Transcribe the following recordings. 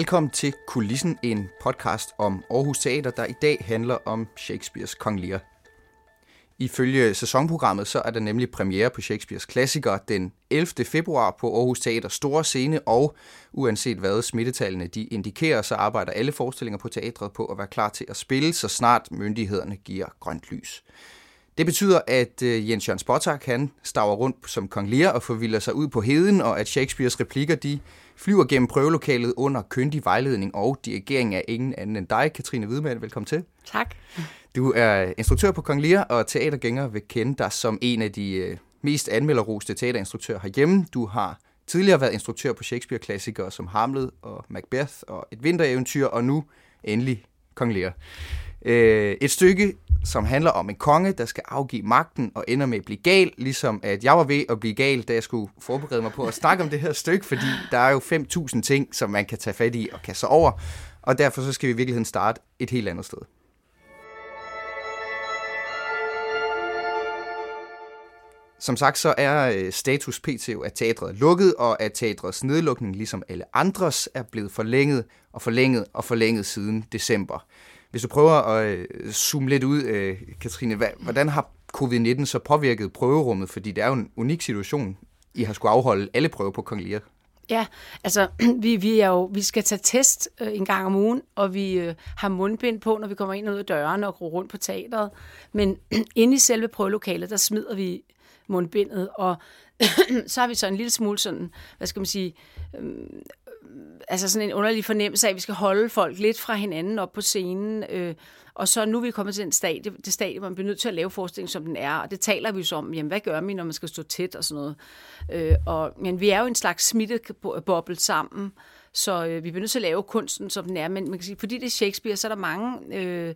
Velkommen til Kulissen, en podcast om Aarhus Teater, der i dag handler om Shakespeares Kong Lear. Ifølge sæsonprogrammet så er der nemlig premiere på Shakespeares klassiker den 11. februar på Aarhus Teater Store Scene, og uanset hvad smittetallene de indikerer, så arbejder alle forestillinger på teatret på at være klar til at spille, så snart myndighederne giver grønt lys. Det betyder, at øh, Jens Jørgen Spottak, han staver rundt som kong Lear og forvilder sig ud på heden, og at Shakespeares replikker, de flyver gennem prøvelokalet under kyndig vejledning og dirigering af ingen anden end dig, Katrine Hvidmann. Velkommen til. Tak. Du er instruktør på Kong Lear, og teatergænger vil kende dig som en af de øh, mest anmelderroste teaterinstruktører herhjemme. Du har tidligere været instruktør på Shakespeare-klassikere som Hamlet og Macbeth og Et vintereventyr, og nu endelig Kong Lear. Øh, et stykke, som handler om en konge, der skal afgive magten og ender med at blive gal, ligesom at jeg var ved at blive gal, da jeg skulle forberede mig på at snakke om det her stykke, fordi der er jo 5.000 ting, som man kan tage fat i og kaste over, og derfor så skal vi i virkeligheden starte et helt andet sted. Som sagt, så er øh, status pt. at teatret er lukket, og at teatrets nedlukning, ligesom alle andres, er blevet forlænget og forlænget og forlænget siden december. Hvis du prøver at øh, zoome lidt ud, øh, Katrine, hvordan har covid-19 så påvirket prøverummet? Fordi det er jo en unik situation, I har skulle afholde alle prøver på Kong Lear. Ja, altså vi, vi, er jo, vi skal tage test øh, en gang om ugen, og vi øh, har mundbind på, når vi kommer ind ud af døren og går rundt på teateret. Men inde i selve prøvelokalet, der smider vi mundbindet, og så har vi så en lille smule sådan, hvad skal man sige, øh, altså sådan en underlig fornemmelse af, at vi skal holde folk lidt fra hinanden op på scenen. Øh, og så nu er vi kommet til den stadie, det stadie, hvor man bliver nødt til at lave forestillingen, som den er. Og det taler vi jo så om, jamen, hvad gør vi, når man skal stå tæt og sådan noget. Øh, og, men vi er jo en slags smitteboble sammen, så øh, vi bliver nødt til at lave kunsten, som den er. Men man kan sige, fordi det er Shakespeare, så er der mange øh,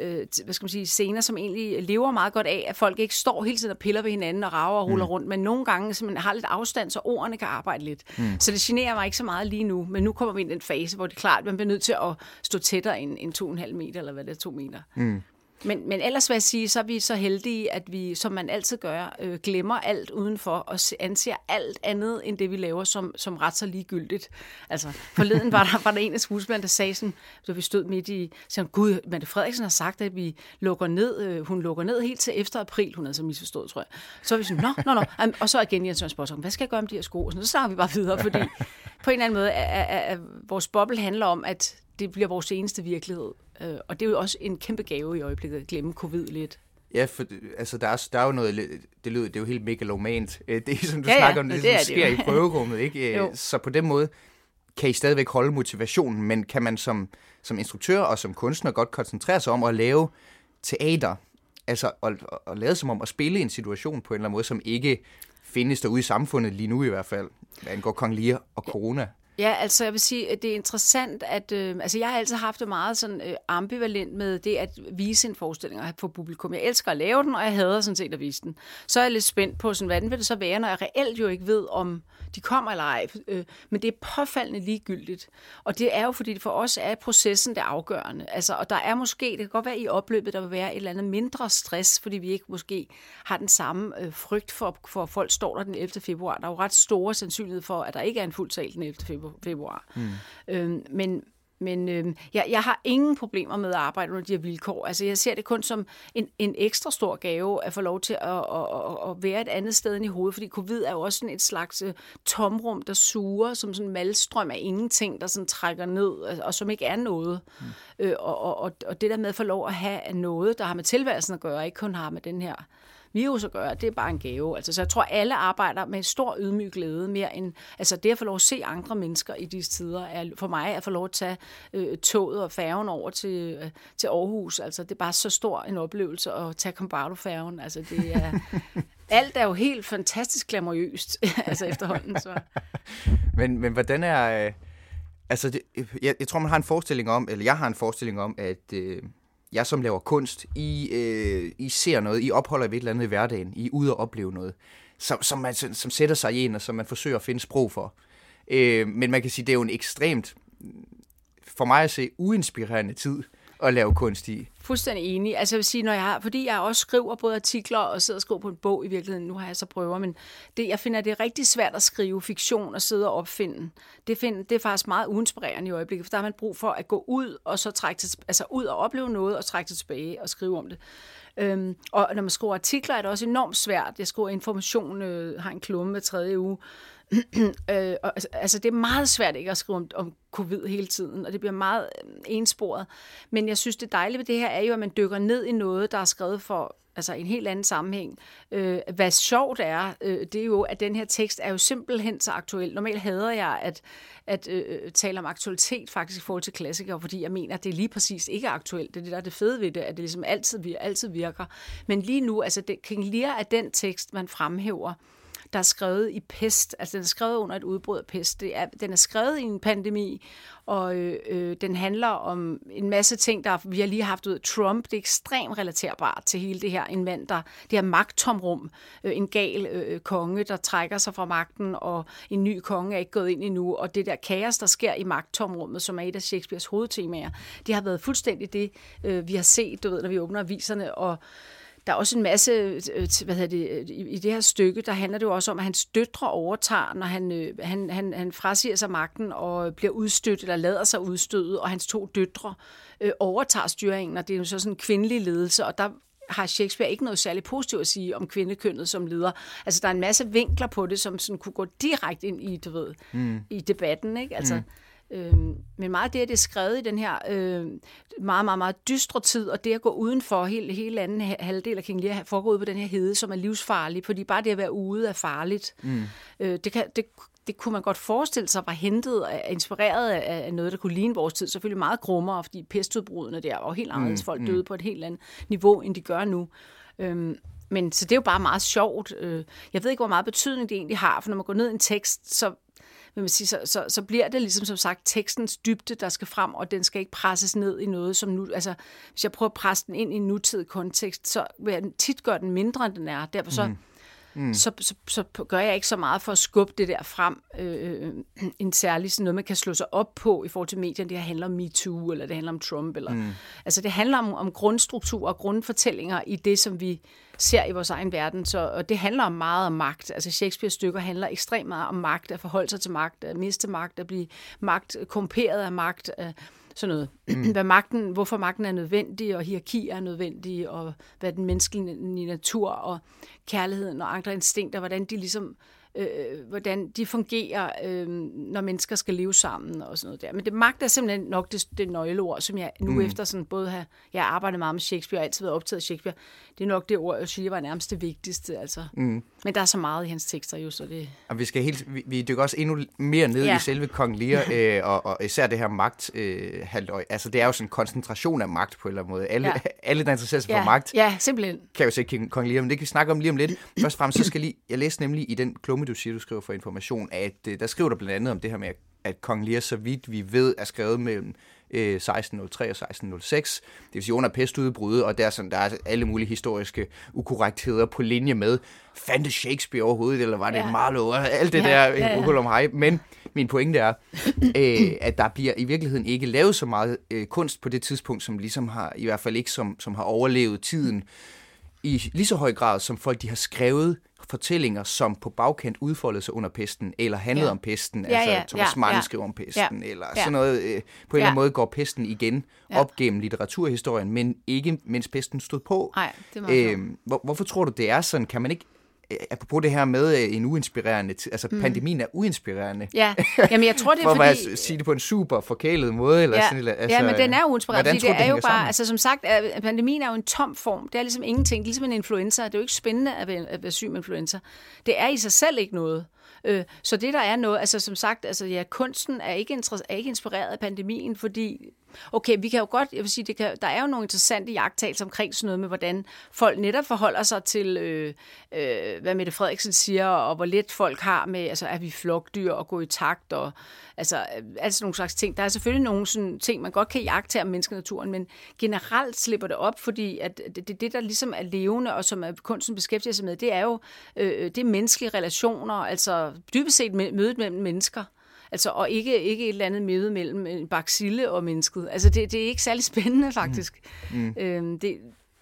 øh, hvad skal man sige, scener, som egentlig lever meget godt af, at folk ikke står hele tiden og piller ved hinanden og rager og ruller mm. rundt, men nogle gange simpelthen har lidt afstand, så ordene kan arbejde lidt. Mm. Så det generer mig ikke så meget lige nu, men nu kommer vi ind i en fase, hvor det er klart, at man bliver nødt til at stå tættere end, end 2,5 meter, eller hvad det er, 2 meter. Mm. Men, men ellers vil jeg sige, så er vi så heldige, at vi, som man altid gør, øh, glemmer alt udenfor og anser alt andet end det, vi laver, som, som ret så ligegyldigt. Altså, forleden var der, var der en af skuespillerne, der sagde sådan, da vi stod midt i, sådan, Gud, Mette Frederiksen har sagt, at vi lukker ned, øh, hun lukker ned helt til efter april, hun havde så misforstået, tror jeg. Så er vi sådan, nå, nå, nå, og så igen Jens Søren hvad skal jeg gøre med de her sko? Og så snakker vi bare videre, fordi på en eller anden måde, er, er, er, vores boble handler om, at det bliver vores eneste virkelighed. Øh, og det er jo også en kæmpe gave i øjeblikket at glemme covid lidt. Ja, for altså, der, er, der er jo noget, det lyder, det er jo helt megalomant. Øh, det er som du ja, snakker om, det, det, det sker det i prøverummet, ikke? Øh, så på den måde kan I stadigvæk holde motivationen, men kan man som, som instruktør og som kunstner godt koncentrere sig om at lave teater, altså at, at lade som om at spille en situation på en eller anden måde, som ikke findes derude i samfundet lige nu i hvert fald, hvad angår Kong Lear og corona? Ja, altså jeg vil sige, at det er interessant, at øh, altså jeg har altid haft det meget sådan øh, ambivalent med det at vise en forestilling for publikum. Jeg elsker at lave den, og jeg hader sådan set at vise den. Så er jeg lidt spændt på, sådan, hvordan vil det så være, når jeg reelt jo ikke ved, om de kommer eller ej. Øh, men det er påfaldende ligegyldigt. Og det er jo, fordi for os er processen det afgørende. Altså, og der er måske, det kan godt være i opløbet, der vil være et eller andet mindre stress, fordi vi ikke måske har den samme øh, frygt for, for, at folk står der den 11. februar. Der er jo ret store sandsynlighed for, at der ikke er en fuld sal den 11. februar. Mm. Øh, men, men øh, jeg, jeg har ingen problemer med at arbejde under de her vilkår. Altså, jeg ser det kun som en, en ekstra stor gave at få lov til at, at, at, at være et andet sted end i hovedet, fordi covid er jo også sådan et slags uh, tomrum, der suger, som sådan en malstrøm af ingenting, der sådan trækker ned, og, og som ikke er noget. Mm. Øh, og, og, og det der med at få lov at have noget, der har med tilværelsen at gøre, ikke kun har med den her virus at gøre, det er bare en gave. Altså, så jeg tror, alle arbejder med stor ydmyg glæde mere end, altså det at få lov at se andre mennesker i disse tider, er for mig at få lov at tage øh, toget og færgen over til, øh, til Aarhus. Altså det er bare så stor en oplevelse at tage Combardo-færgen. Altså det er, alt er jo helt fantastisk glamourøst, altså efterhånden. Så. men, men hvordan er... Øh, altså, det, jeg, jeg tror, man har en forestilling om, eller jeg har en forestilling om, at... Øh, jeg som laver kunst, I, øh, I ser noget, I opholder ved et eller andet i hverdagen, I er ude og opleve noget, som, som, man, som sætter sig i en, og som man forsøger at finde sprog for. Øh, men man kan sige, det er jo en ekstremt, for mig at se, uinspirerende tid at lave kunst i. Fuldstændig enig. Altså jeg vil sige, når jeg har, fordi jeg også skriver både artikler og sidder og skriver på en bog i virkeligheden, nu har jeg så prøver, men det, jeg finder, det er rigtig svært at skrive fiktion og sidde og opfinde. Det, find, det er faktisk meget uinspirerende i øjeblikket, for der har man brug for at gå ud og så trække til, altså ud og opleve noget og trække det tilbage og skrive om det. Øhm, og når man skriver artikler, er det også enormt svært. Jeg skriver information, øh, har en klumme med tredje uge, øh, og, altså, altså, det er meget svært ikke at skrive om, om covid hele tiden, og det bliver meget øh, ensporet. Men jeg synes, det dejlige ved det her er jo, at man dykker ned i noget, der er skrevet for altså en helt anden sammenhæng. Øh, hvad sjovt er, øh, det er jo, at den her tekst er jo simpelthen så aktuel. Normalt hader jeg at, at øh, øh tale om aktualitet faktisk i forhold til klassikere, fordi jeg mener, at det lige præcis ikke er aktuelt. Det er det, der er det fede ved det, at det ligesom altid, altid virker. Men lige nu, altså det, King Lear er den tekst, man fremhæver, der er skrevet i pest. Altså, den er skrevet under et udbrud af pest. Det er, den er skrevet i en pandemi, og øh, øh, den handler om en masse ting, der vi har lige haft ud. Trump, det er ekstremt relaterbart til hele det her. En mand, der, det her magttomrum, øh, en gal øh, øh konge, der trækker sig fra magten, og en ny konge er ikke gået ind endnu, og det der kaos, der sker i magttomrummet, som er et af Shakespeares hovedtemaer, det har været fuldstændig det, øh, vi har set, du ved, når vi åbner aviserne, og der er også en masse, øh, hvad hedder det, i det her stykke, der handler det jo også om, at hans døtre overtager, når han, øh, han, han, han frasiger sig magten og bliver udstødt, eller lader sig udstøde, og hans to døtre øh, overtager styringen, og det er jo så sådan en kvindelig ledelse, og der har Shakespeare ikke noget særligt positivt at sige om kvindekønnet som leder. Altså, der er en masse vinkler på det, som sådan kunne gå direkte ind i, du ved, mm. i debatten, ikke? Altså, mm. Øh, men meget af det, det er skrevet i den her øh, meget, meget, meget dystre tid, og det at gå udenfor hele, hele anden halvdel af King Lear foregår ud på den her hede, som er livsfarlig, fordi bare det at være ude er farligt. Mm. Øh, det, kan, det, det kunne man godt forestille sig var hentet, inspireret af noget, der kunne ligne vores tid. Selvfølgelig meget grummere, fordi pestudbrudene der var helt anderledes. Mm. Folk døde mm. på et helt andet niveau, end de gør nu. Øhm, men så det er jo bare meget sjovt. Øh, jeg ved ikke, hvor meget betydning det egentlig har, for når man går ned i en tekst, så vil man sige, så, så, så bliver det ligesom som sagt tekstens dybde, der skal frem, og den skal ikke presses ned i noget, som nu, altså hvis jeg prøver at presse den ind i en nutidig kontekst, så vil jeg tit gøre den mindre, end den er. Derfor så, mm. Mm. Så, så, så gør jeg ikke så meget for at skubbe det der frem. Øh, øh, en særlig sådan noget, man kan slå sig op på i forhold til medierne. Det her handler om MeToo, eller det handler om Trump. Eller, mm. Altså det handler om, om grundstruktur og grundfortællinger i det, som vi ser i vores egen verden. Så, og det handler om meget om magt. Altså Shakespeares stykker handler ekstremt meget om magt, at forholde sig til magt, at miste magt, at blive magt, komperet af magt, at, sådan noget. Mm. Hvad magten, hvorfor magten er nødvendig, og hierarki er nødvendig, og hvad den menneskelige natur og kærligheden og andre instinkter, hvordan de ligesom øh, hvordan de fungerer, øh, når mennesker skal leve sammen og sådan noget der. Men det magt er simpelthen nok det, det nøgleord, som jeg nu mm. efter sådan både har, jeg arbejdet meget med Shakespeare og altid været optaget af Shakespeare, det er nok det ord, jeg siger var nærmest det vigtigste. Altså. Mm. Men der er så meget i hans tekster jo, så det... Og vi skal helt, vi, vi dykker også endnu mere ned ja. i selve Kong Lear, øh, og, og især det her magt øh, halvøj. Altså det er jo sådan en koncentration af magt på en eller anden måde. Alle, ja. alle der interesserer sig ja. for magt, ja, simpelthen. kan jo se Kong Lear, men det kan vi snakke om lige om lidt. Først og fremmest, så skal lige, jeg læste nemlig i den klumme, du siger, du skriver for information, at øh, der skriver du blandt andet om det her med, at Kong Lear, så vidt vi ved, er skrevet mellem 1603 øh, og 1606. Det vil sige under pestudbruddet, og der er, sådan, der er alle mulige historiske ukorrektheder på linje med, fandtes Shakespeare overhovedet, eller var det ja. Marlowe, alt det ja, der ja, ja. om hej. Men min pointe er, øh, at der bliver i virkeligheden ikke lavet så meget øh, kunst på det tidspunkt, som ligesom har, i hvert fald ikke som, som har overlevet tiden i lige så høj grad, som folk de har skrevet fortællinger, som på bagkant udfoldede sig under pesten, eller handlede ja. om pesten, ja, altså ja, Thomas ja, Mann ja. skriver om pesten, ja, eller ja. sådan noget. Øh, på en ja. eller anden måde går pesten igen ja. op gennem litteraturhistorien, men ikke mens pesten stod på. Nej, det er øh, hvor, hvorfor tror du, det er sådan? Kan man ikke apropos det her med øh, en uinspirerende, altså mm. pandemien er uinspirerende. Ja, jamen jeg tror det er For fordi... at sige det på en super forkælet måde. Eller ja. sådan, altså, ja, men den er uinspirerende, fordi det er jo bare, sammen? altså som sagt, pandemien er jo en tom form. Det er ligesom ingenting, ligesom en influenza. Det er jo ikke spændende at være, at være syg med influenza. Det er i sig selv ikke noget. Øh, så det der er noget, altså som sagt, altså ja, kunsten er ikke, er ikke inspireret af pandemien, fordi Okay, vi kan jo godt, jeg vil sige, det kan, der er jo nogle interessante jagttagelser omkring sådan noget med, hvordan folk netop forholder sig til, øh, øh, hvad Mette Frederiksen siger, og hvor let folk har med, altså er vi flokdyr og gå i takt, og altså, altså nogle slags ting. Der er selvfølgelig nogle sådan ting, man godt kan jagtage om menneskenaturen, men generelt slipper det op, fordi at det, det, det, der ligesom er levende, og som er kunsten beskæftiger sig med, det er jo øh, øh det er menneskelige relationer, altså dybest set mødet mellem mennesker. Altså, og ikke, ikke et eller andet møde mellem en baksille og mennesket. Altså, det, det er ikke særlig spændende, faktisk. Mm. Mm. Øhm, det,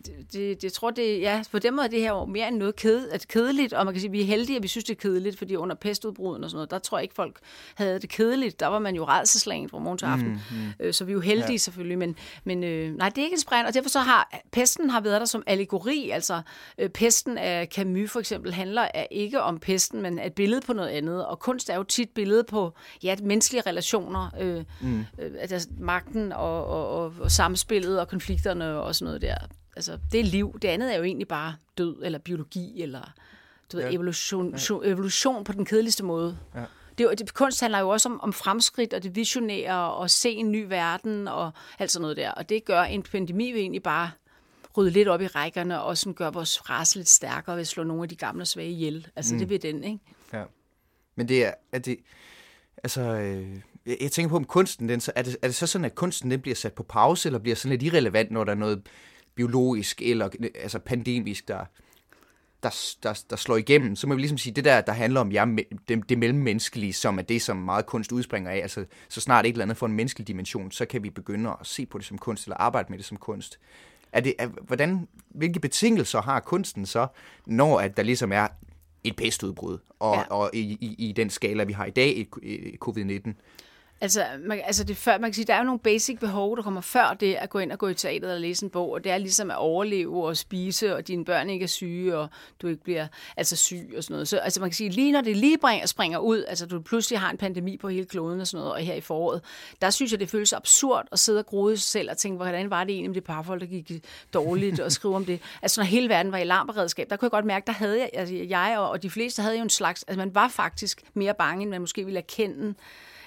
det, det, jeg tror, det, ja, på den måde er det her mere end noget ked, at kedeligt, og man kan sige, at vi er heldige, at vi synes, det er kedeligt, fordi under pestudbruden og sådan noget, der tror jeg ikke, folk havde det kedeligt. Der var man jo redselslagen fra morgen til aften. Mm, mm. Øh, så vi er jo heldige ja. selvfølgelig, men, men øh, nej, det er ikke en spræn, og derfor så har pesten har været der som allegori, altså øh, pesten af Camus for eksempel handler er ikke om pesten, men et billede på noget andet, og kunst er jo tit billede på, ja, menneskelige relationer, øh, mm. øh, altså magten og, og, og, og samspillet og konflikterne og sådan noget der altså, det er liv. Det andet er jo egentlig bare død, eller biologi, eller du ved, ja. evolution, ja. evolution på den kedeligste måde. Ja. Det, det, kunst handler jo også om, om fremskridt og det visionære, og se en ny verden, og alt sådan noget der. Og det gør en pandemi vil egentlig bare rydde lidt op i rækkerne, og sådan gør vores race lidt stærkere ved at slå nogle af de gamle svage ihjel. Altså, mm. det vil den, ikke? Ja. Men det er, er det, altså, øh, jeg tænker på, om kunsten, den, så, er, det, er det så sådan, at kunsten den bliver sat på pause, eller bliver sådan lidt irrelevant, når der er noget biologisk eller altså pandemisk, der, der, der, der slår igennem, så må vi ligesom sige, det der, der handler om ja, det, det mellemmenneskelige, som er det, som meget kunst udspringer af, altså så snart et eller andet får en menneskelig dimension, så kan vi begynde at se på det som kunst, eller arbejde med det som kunst. Er det, er, hvordan, hvilke betingelser har kunsten så, når at der ligesom er et pestudbrud, og, ja. og i, i, i den skala, vi har i dag, i covid-19? Altså, man, altså det før, man kan sige, der er jo nogle basic behov, der kommer før det at gå ind og gå i teateret og læse en bog, og det er ligesom at overleve og spise, og dine børn ikke er syge, og du ikke bliver altså syg og sådan noget. Så altså man kan sige, lige når det lige bringer, springer ud, altså du pludselig har en pandemi på hele kloden og sådan noget, og her i foråret, der synes jeg, det føles absurd at sidde og grode sig selv og tænke, hvordan var det egentlig med det parforhold, der gik dårligt, og skrive om det. Altså når hele verden var i larmberedskab, der kunne jeg godt mærke, der havde jeg, altså jeg og, og de fleste havde jo en slags, altså man var faktisk mere bange, end man måske ville erkende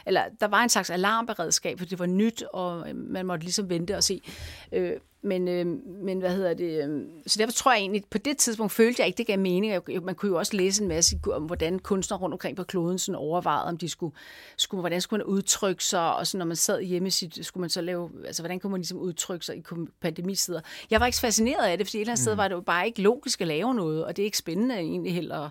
eller der var en slags alarmberedskab, for det var nyt, og øh, man måtte ligesom vente og se. Øh, men, øh, men hvad hedder det? Øh, så derfor tror jeg egentlig, på det tidspunkt følte jeg ikke, det gav mening. Man kunne jo også læse en masse om, hvordan kunstnere rundt omkring på kloden sådan overvejede, om de skulle, skulle, hvordan skulle man udtrykke sig, og så når man sad hjemme sit, skulle man så lave, altså hvordan kunne man ligesom udtrykke sig i pandemisider. Jeg var ikke fascineret af det, fordi et eller andet mm. sted var det jo bare ikke logisk at lave noget, og det er ikke spændende egentlig heller.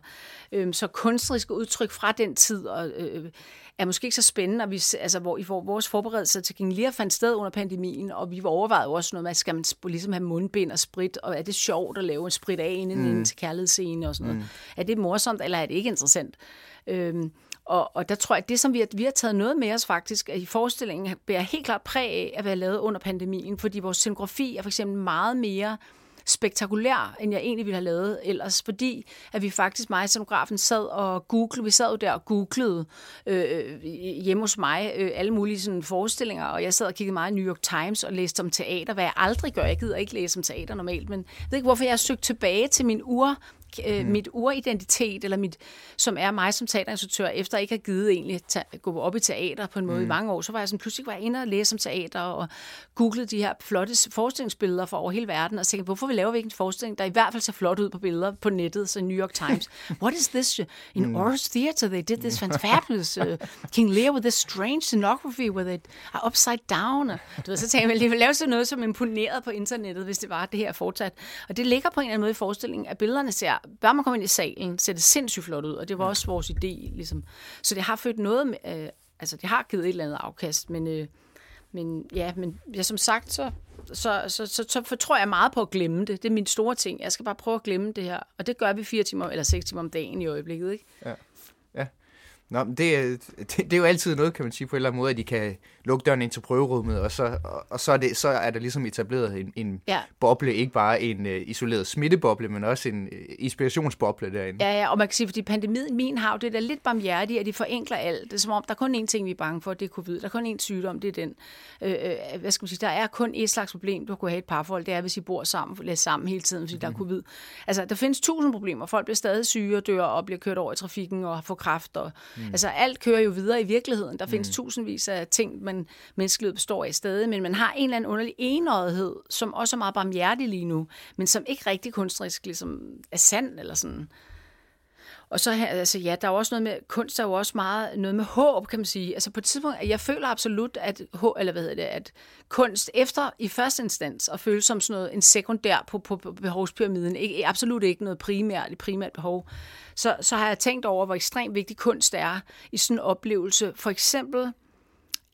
Øh, så kunstneriske udtryk fra den tid, og øh, er måske ikke så spændende, og vi, altså, hvor, i vores forberedelser til King fandt sted under pandemien, og vi overvejede også noget med, skal man ligesom have mundbind og sprit, og er det sjovt at lave en sprit af inden, mm. inden til kærlighedsscene og sådan noget. Mm. Er det morsomt, eller er det ikke interessant? Øhm, og, og der tror jeg, at det, som vi har, vi har taget noget med os faktisk, at i forestillingen bærer helt klart præg af at være lavet under pandemien, fordi vores scenografi er for eksempel meget mere spektakulær, end jeg egentlig ville have lavet ellers, fordi at vi faktisk, mig og scenografen, sad og googlede, vi sad jo der og googlede øh, hjemme hos mig øh, alle mulige sådan, forestillinger, og jeg sad og kiggede meget i New York Times og læste om teater, hvad jeg aldrig gør. Jeg gider ikke læse om teater normalt, men jeg ved ikke, hvorfor jeg har søgt tilbage til min ur øh, mm. mit uridentitet, eller mit, som er mig som teaterinstruktør, efter ikke have givet egentlig ta- gå op i teater på en måde mm. i mange år, så var jeg sådan, pludselig var jeg inde og læse om teater, og googlede de her flotte forestillingsbilleder fra over hele verden, og tænkte, hvorfor vi laver vi ikke en forestilling, der i hvert fald ser flot ud på billeder på nettet, så New York Times. What is this? In mm. Orange Theater, they did this fabulous uh, King Lear with this strange scenography, where they are upside down. Og, du ved, så tænkte jeg, at vi lave sådan noget, som imponerede på internettet, hvis det var det her fortsat. Og det ligger på en eller anden måde i forestillingen, at billederne ser bare man kommer ind i salen, ser det sindssygt flot ud, og det var også vores idé. Ligesom. Så det har født noget, med, øh, altså det har givet et eller andet afkast, men, øh, men ja, men ja, som sagt, så, så, så, så, så, tror jeg meget på at glemme det. Det er min store ting. Jeg skal bare prøve at glemme det her. Og det gør vi fire timer eller seks timer om dagen i øjeblikket, ikke? Ja. Nå, men det, det, det er jo altid noget, kan man sige, på en eller anden måde, at de kan lukke døren ind til prøverummet, og så, og, og så, er, det, så er der ligesom etableret en, en ja. boble, ikke bare en uh, isoleret smitteboble, men også en uh, inspirationsboble derinde. Ja, ja, og man kan sige, fordi pandemien, min har det er lidt barmhjertigt, at de forenkler alt. Det er som om, der er kun én ting, vi er bange for, det er covid. Der er kun én sygdom, det er den. Øh, øh, hvad skal man sige, der er kun et slags problem, du kunne have et parforhold, det er, hvis I bor sammen, læser sammen hele tiden, fordi mm. der er mhm. covid. Altså, der findes tusind problemer. Folk bliver stadig syge og dør og bliver kørt over i trafikken og får kræft og mm. Altså alt kører jo videre i virkeligheden. Der findes mm. tusindvis af ting, man menneskelighed består af stadig, men man har en eller anden underlig enøjethed, som også er meget barmhjertig lige nu, men som ikke rigtig kunstnerisk ligesom er sand eller sådan. og så her, altså ja, der er jo også noget med, kunst er jo også meget noget med håb, kan man sige. Altså på et tidspunkt, jeg føler absolut, at, eller hvad hedder det, at kunst efter i første instans og føles som sådan noget, en sekundær på, på, på behovspyramiden, ikke, absolut ikke noget primært, primært behov, så, så har jeg tænkt over, hvor ekstremt vigtig kunst er i sådan en oplevelse. For eksempel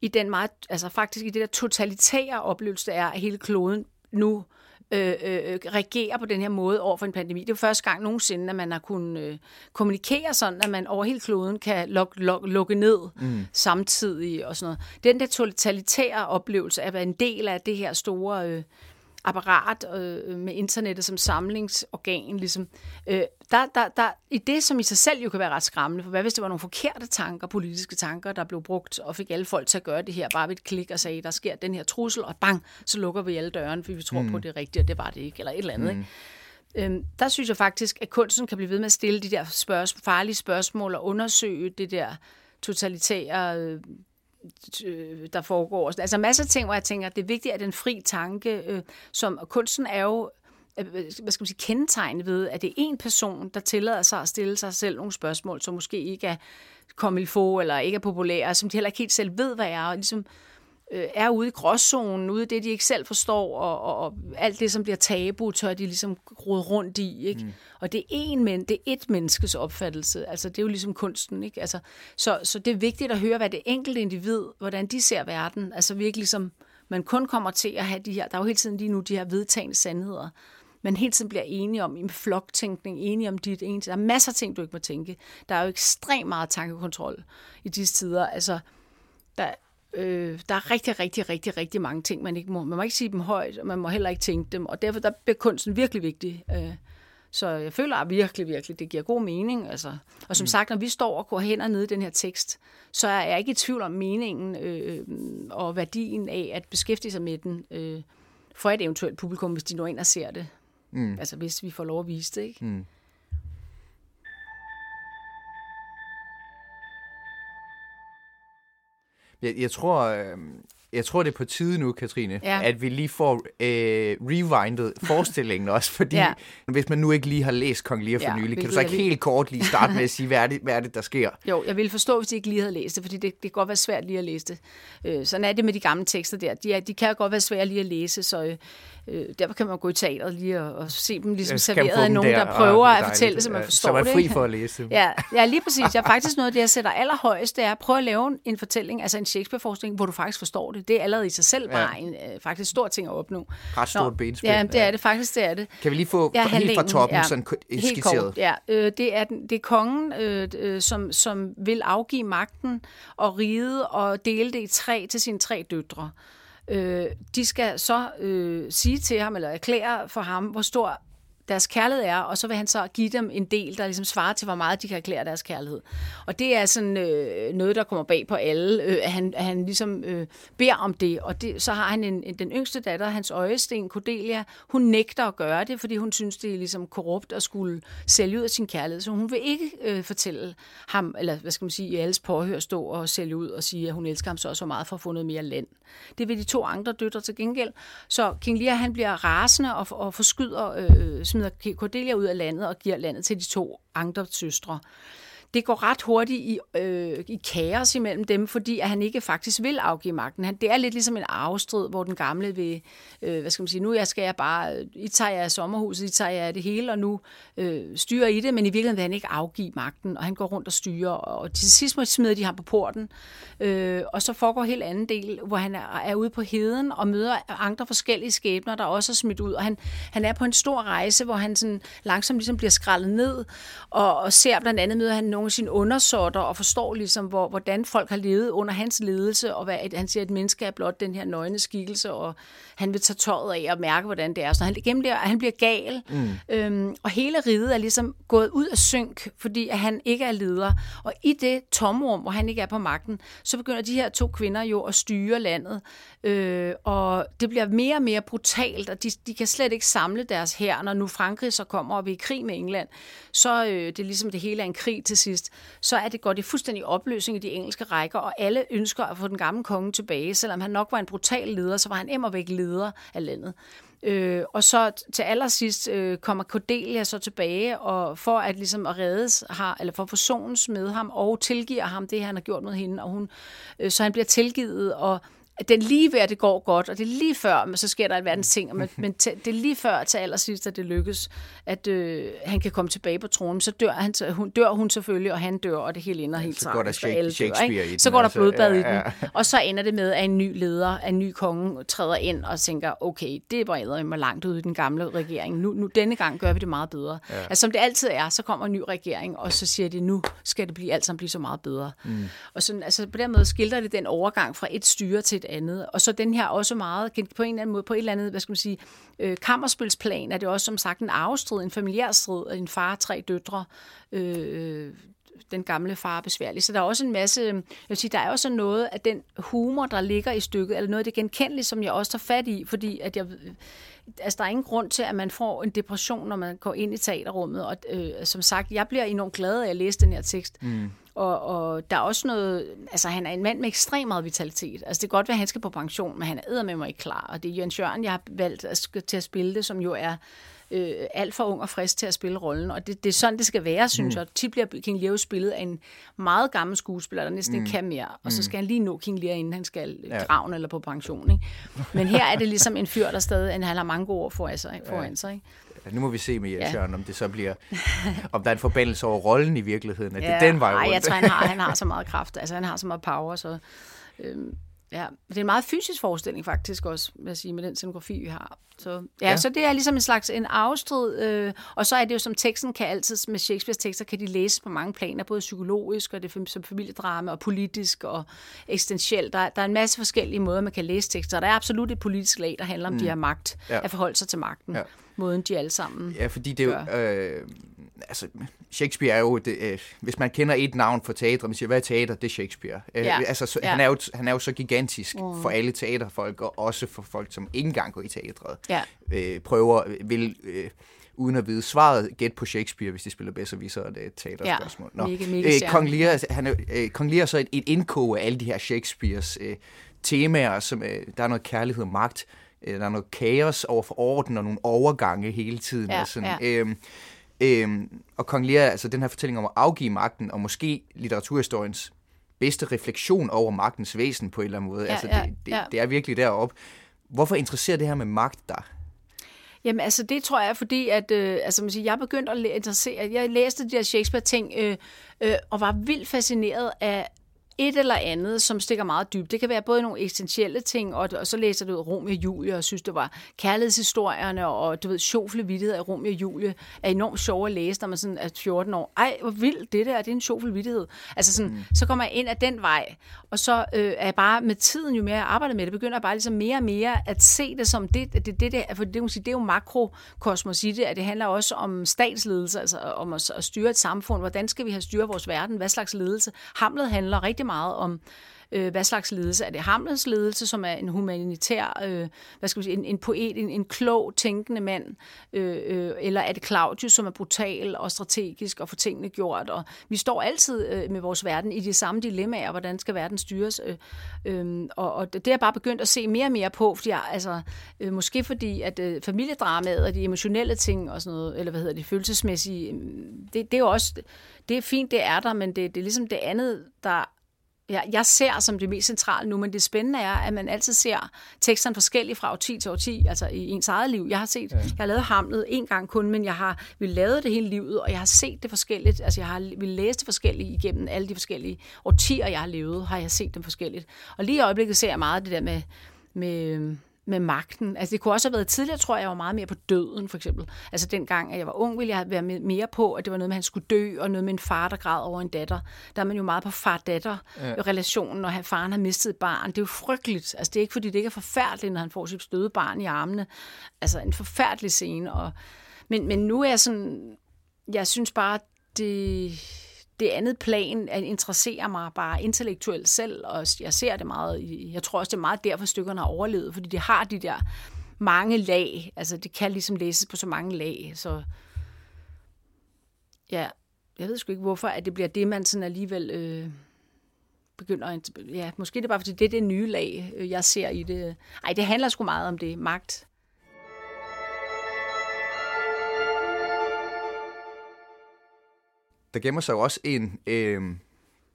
i den meget, altså faktisk i det der totalitære oplevelse, der er, at hele kloden nu øh, øh, reagere på den her måde over for en pandemi. Det er jo første gang nogensinde, at man har kunnet øh, kommunikere sådan, at man over hele kloden kan luk, luk, lukke ned mm. samtidig og sådan noget. Den der totalitære oplevelse af at være en del af det her store... Øh, apparat øh, med internettet som samlingsorgan, ligesom, øh, der, der, der, i det, som i sig selv jo kan være ret skræmmende, for hvad hvis det var nogle forkerte tanker, politiske tanker, der blev brugt, og fik alle folk til at gøre det her, bare ved et klik og sagde, der sker den her trussel, og bang, så lukker vi alle dørene, fordi vi tror mm. på, det er rigtigt, og det var det ikke, eller et eller andet. Mm. Ikke? Øhm, der synes jeg faktisk, at kunsten kan blive ved med at stille de der spørgsmål, farlige spørgsmål og undersøge det der totalitære øh, Øh, Øh, der foregår. Altså masser af ting, hvor jeg tænker, at det er vigtigt, at den fri tanke, øh, som kunsten er jo øh, hvad skal man sige, kendetegnet ved, at det er en person, der tillader sig at stille sig selv nogle spørgsmål, som måske ikke er kommet få eller ikke er populære, som de heller ikke helt selv ved, hvad er, og ligesom øh, er ude i gråzonen, ude i det, de ikke selv forstår, og, og, og alt det, som bliver tabu, tør de ligesom rode rundt i. Ikke? Mm. Og det er en men, det er et menneskes opfattelse. Altså, det er jo ligesom kunsten. Ikke? Altså, så, så det er vigtigt at høre, hvad det enkelte individ, hvordan de ser verden. Altså virkelig som man kun kommer til at have de her, der er jo hele tiden lige nu de her vedtagende sandheder, man hele tiden bliver enige om, i floktænkning, enige om dit ene. Der er masser af ting, du ikke må tænke. Der er jo ekstremt meget tankekontrol i disse tider. Altså, der, Øh, der er rigtig, rigtig, rigtig, rigtig mange ting, man ikke må. Man må ikke sige dem højt, og man må heller ikke tænke dem, og derfor der bliver kunsten virkelig vigtig. Øh, så jeg føler at virkelig, virkelig, det giver god mening. Altså. Og som mm. sagt, når vi står og går hen og ned i den her tekst, så er jeg ikke i tvivl om meningen øh, og værdien af at beskæftige sig med den øh, for et eventuelt publikum, hvis de når ind og ser det. Mm. Altså hvis vi får lov at vise det. Ikke? Mm. Jeg, jeg tror, øh, jeg tror, det er på tide nu, Katrine, ja. at vi lige får øh, rewindet forestillingen også, fordi ja. hvis man nu ikke lige har læst Kong Lear for ja, nylig, kan du så ikke helt kort lige starte med at sige, hvad er, det, hvad er det, der sker? Jo, jeg vil forstå, hvis de ikke lige havde læst det, fordi det, det kan godt være svært lige at læse det. Øh, sådan er det med de gamle tekster der. De, er, de kan godt være svære lige at læse, så øh, Øh, derfor kan man gå i teateret lige og, og se dem ligesom serveret af nogen, der, der prøver at fortælle, så man forstår det. Så man er fri for at læse dem. Ja, ja, lige præcis. Jeg faktisk noget af det, jeg sætter allerhøjest, det er at prøve at lave en fortælling, altså en Shakespeare-forskning, hvor du faktisk forstår det. Det er allerede i sig selv bare ja. en øh, faktisk stor ting at opnå. Ret stort benspænd. Ja, det er det faktisk, det er det. Kan vi lige få ja, helt fra toppen ja, sådan helt Kort, ja, øh, det, er, det er kongen, øh, øh, som, som vil afgive magten og ride og dele det i tre til sine tre døtre. Øh, de skal så øh, sige til ham, eller erklære for ham, hvor stor deres kærlighed er, og så vil han så give dem en del, der ligesom svarer til, hvor meget de kan erklære deres kærlighed. Og det er sådan øh, noget, der kommer bag på alle, øh, at, han, at han ligesom øh, beder om det. Og det, så har han en, en, den yngste datter, hans øjesten, Cordelia, hun nægter at gøre det, fordi hun synes, det er ligesom korrupt at skulle sælge ud af sin kærlighed. Så hun vil ikke øh, fortælle ham, eller hvad skal man sige, i alles påhør stå og sælge ud og sige, at hun elsker ham så så meget for at få noget mere land. Det vil de to andre døtre til gengæld. Så King Lear, han bliver rasende og, og forskyder øh, smider Cordelia ud af landet og giver landet til de to andre søstre det går ret hurtigt i, øh, i kaos imellem dem, fordi at han ikke faktisk vil afgive magten. Han, det er lidt ligesom en arvestrid, hvor den gamle vil, øh, hvad skal man sige, nu jeg skal jeg bare, øh, I tager jeg af sommerhuset, I tager jeg det hele, og nu øh, styrer I det, men i virkeligheden vil han ikke afgive magten, og han går rundt og styrer, og til sidst smider de ham på porten, øh, og så foregår helt anden del, hvor han er, er ude på heden og møder andre forskellige skæbner, der også er smidt ud, og han, han er på en stor rejse, hvor han sådan langsomt ligesom bliver skrællet ned, og, og ser blandt andet møder han nogle af sine undersåtter og forstår ligesom, hvor, hvordan folk har levet under hans ledelse, og hvad, han siger, at et menneske er blot den her nøgne skikkelse, og han vil tage tøjet af og mærke, hvordan det er. Så han, gennem det, han bliver gal, mm. øhm, og hele riget er ligesom gået ud af synk, fordi at han ikke er leder. Og i det tomrum, hvor han ikke er på magten, så begynder de her to kvinder jo at styre landet, øh, og det bliver mere og mere brutalt, og de, de kan slet ikke samle deres hær, når nu Frankrig så kommer og vil i krig med England, så øh, det er ligesom det hele er en krig til allersidst, så er det godt i fuldstændig opløsning i de engelske rækker, og alle ønsker at få den gamle konge tilbage. Selvom han nok var en brutal leder, så var han immer væk leder af landet. Øh, og så til allersidst øh, kommer Cordelia så tilbage, og for at ligesom at reddes har, eller for forsones med ham, og tilgiver ham det, han har gjort mod hende, og hun, øh, så han bliver tilgivet, og at den lige ved, at det går godt, og det er lige før, men så sker der verdens ting, men, men det er lige før til allersidst, at det lykkes, at øh, han kan komme tilbage på tronen. Så dør, han, hun, dør hun selvfølgelig, og han dør, og det hele ender helt så går der Shakespeare dør, i den, Så går der altså, blodbad ja, ja. i den. Og så ender det med, at en ny leder, en ny konge træder ind og tænker, okay, det var mig langt ud i den gamle regering. Nu, nu, denne gang gør vi det meget bedre. Ja. Altså som det altid er, så kommer en ny regering, og så siger de, nu skal det blive alt sammen blive så meget bedre. Mm. Og sådan, altså, på den måde skildrer det den overgang fra et styre til et andet. Og så den her også meget, på en eller anden måde, på et eller andet, hvad skal man sige, øh, kammerspilsplan, er det også som sagt en arvestrid, en familiær strid, en far og tre døtre, øh, den gamle far er besværlig. Så der er også en masse, jeg vil sige, der er også noget af den humor, der ligger i stykket, eller noget af det genkendelige, som jeg også tager fat i, fordi at jeg, altså, der er ingen grund til, at man får en depression, når man går ind i teaterrummet. Og øh, som sagt, jeg bliver enormt glad af at læse den her tekst. Mm. Og, og der er også noget, altså han er en mand med ekstremt meget vitalitet. Altså det kan godt være, at han skal på pension, men han er med mig ikke klar. Og det er Jørgen Jørgen, jeg har valgt at, til at spille det, som jo er øh, alt for ung og frisk til at spille rollen. Og det, det er sådan, det skal være, synes mm. jeg. Tit bliver King Lear spillet af en meget gammel skuespiller, der næsten mm. ikke kan mere. Og så mm. skal han lige nå King Lear, inden han skal ja. graven eller på pension. Ikke? Men her er det ligesom en fyr, der stadig han har mange gode år foran sig. Foran sig ikke? Ja, nu må vi se med Jens ja. om det så bliver, om der er en forbandelse over rollen i virkeligheden, at ja, det er den vej rundt. Nej, jeg tror, han har, han har så meget kraft, altså han har så meget power, så øhm, Ja, det er en meget fysisk forestilling faktisk også, vil jeg sige, med den scenografi, vi har. Så, ja, ja. så det er ligesom en slags en afstrid, øh, og så er det jo som teksten kan altid, med Shakespeares tekster, kan de læses på mange planer, både psykologisk, og det som familiedrama, og politisk, og eksistentielt. Der, der er en masse forskellige måder, man kan læse tekster, og der er absolut et politisk lag, der handler om mm. de her magt, ja. at forholde sig til magten. Ja måden, de alle sammen Ja, fordi det er jo... Øh, altså, Shakespeare er jo... Det, øh, hvis man kender et navn for teater, man siger, hvad er teater? Det er Shakespeare. Øh, ja. altså, så, ja. han, er jo, han er jo så gigantisk mm. for alle teaterfolk, og også for folk, som ikke engang går i teatret. Ja. Øh, prøver, vil... Øh, uden at vide svaret, gæt på Shakespeare, hvis de spiller bedre, så så er det et teaterspørgsmål. Ja, mega, mega øh, Kong Lear, han er, øh, Kong Lear er så et, et indkog af alle de her Shakespeares øh, temaer, som øh, der er noget kærlighed og magt, Øh, der er noget kaos over for orden og nogle overgange hele tiden. Ja, og, sådan. Ja. Øhm, øhm, og Kong Lear, altså den her fortælling om at afgive magten, og måske litteraturhistoriens bedste refleksion over magtens væsen på en eller anden måde. Ja, altså, ja, det, det, ja. det er virkelig deroppe. Hvorfor interesserer det her med magt dig? Jamen altså det tror jeg, fordi at, øh, altså, man siger, jeg begyndte at interessere, jeg læste de her Shakespeare-ting, øh, øh, og var vildt fascineret af, et eller andet, som stikker meget dybt. Det kan være både nogle eksistentielle ting, og, og så læser du Romeo og Julie, og synes, det var kærlighedshistorierne, og du ved, sjofle vittighed af Romeo og Julie, er enormt sjov at læse, når man sådan er 14 år. Ej, hvor vildt det der, det er en sjofle vittighed. Altså sådan, mm. så kommer jeg ind af den vej, og så øh, er jeg bare med tiden, jo mere jeg arbejder med det, begynder jeg bare ligesom mere og mere at se det som det, det, det, det, for det, det, det er jo makrokosmos i det, at det handler også om statsledelse, altså om at, at styre et samfund. Hvordan skal vi have styre vores verden? Hvad slags ledelse? Hamlet handler rigtig meget om, øh, hvad slags ledelse. Er det Hamlets ledelse, som er en humanitær, øh, hvad skal vi sige, en, en poet, en, en klog, tænkende mand, øh, øh, eller er det Claudius, som er brutal og strategisk og får tingene gjort, og vi står altid øh, med vores verden i de samme dilemmaer, hvordan skal verden styres, øh, øh, og, og det er jeg bare begyndt at se mere og mere på, fordi jeg, altså, øh, måske fordi, at øh, familiedramaet og de emotionelle ting og sådan noget, eller hvad hedder det, følelsesmæssige, øh, det, det er jo også, det er fint, det er der, men det, det er ligesom det andet, der jeg, jeg ser som det mest centrale nu, men det spændende er, at man altid ser teksterne forskellige fra årti til årti, altså i ens eget liv. Jeg har set, ja. jeg har lavet Hamlet en gang kun, men jeg har vi lavet det hele livet, og jeg har set det forskelligt. Altså jeg har vi læst det forskelligt igennem alle de forskellige årtier, jeg har levet, har jeg set dem forskelligt. Og lige i øjeblikket ser jeg meget det der med, med med magten. Altså det kunne også have været tidligere, tror jeg, jeg var meget mere på døden, for eksempel. Altså dengang, at jeg var ung, ville jeg være mere på, at det var noget med, at han skulle dø, og noget med en far, der græd over en datter. Der er man jo meget på far-datter-relationen, når faren har mistet et barn. Det er jo frygteligt. Altså det er ikke, fordi det ikke er forfærdeligt, når han får sit støde barn i armene. Altså en forfærdelig scene. Og... Men, men nu er jeg sådan... Jeg synes bare, det det andet plan at mig bare intellektuelt selv, og jeg ser det meget, jeg tror også, det er meget derfor stykkerne har overlevet, fordi det har de der mange lag, altså det kan ligesom læses på så mange lag, så ja, jeg ved sgu ikke, hvorfor at det bliver det, man sådan alligevel øh, begynder at, ja, måske det er bare, fordi det er det nye lag, øh, jeg ser i det. Ej, det handler sgu meget om det, magt. Der gemmer sig jo også en øh,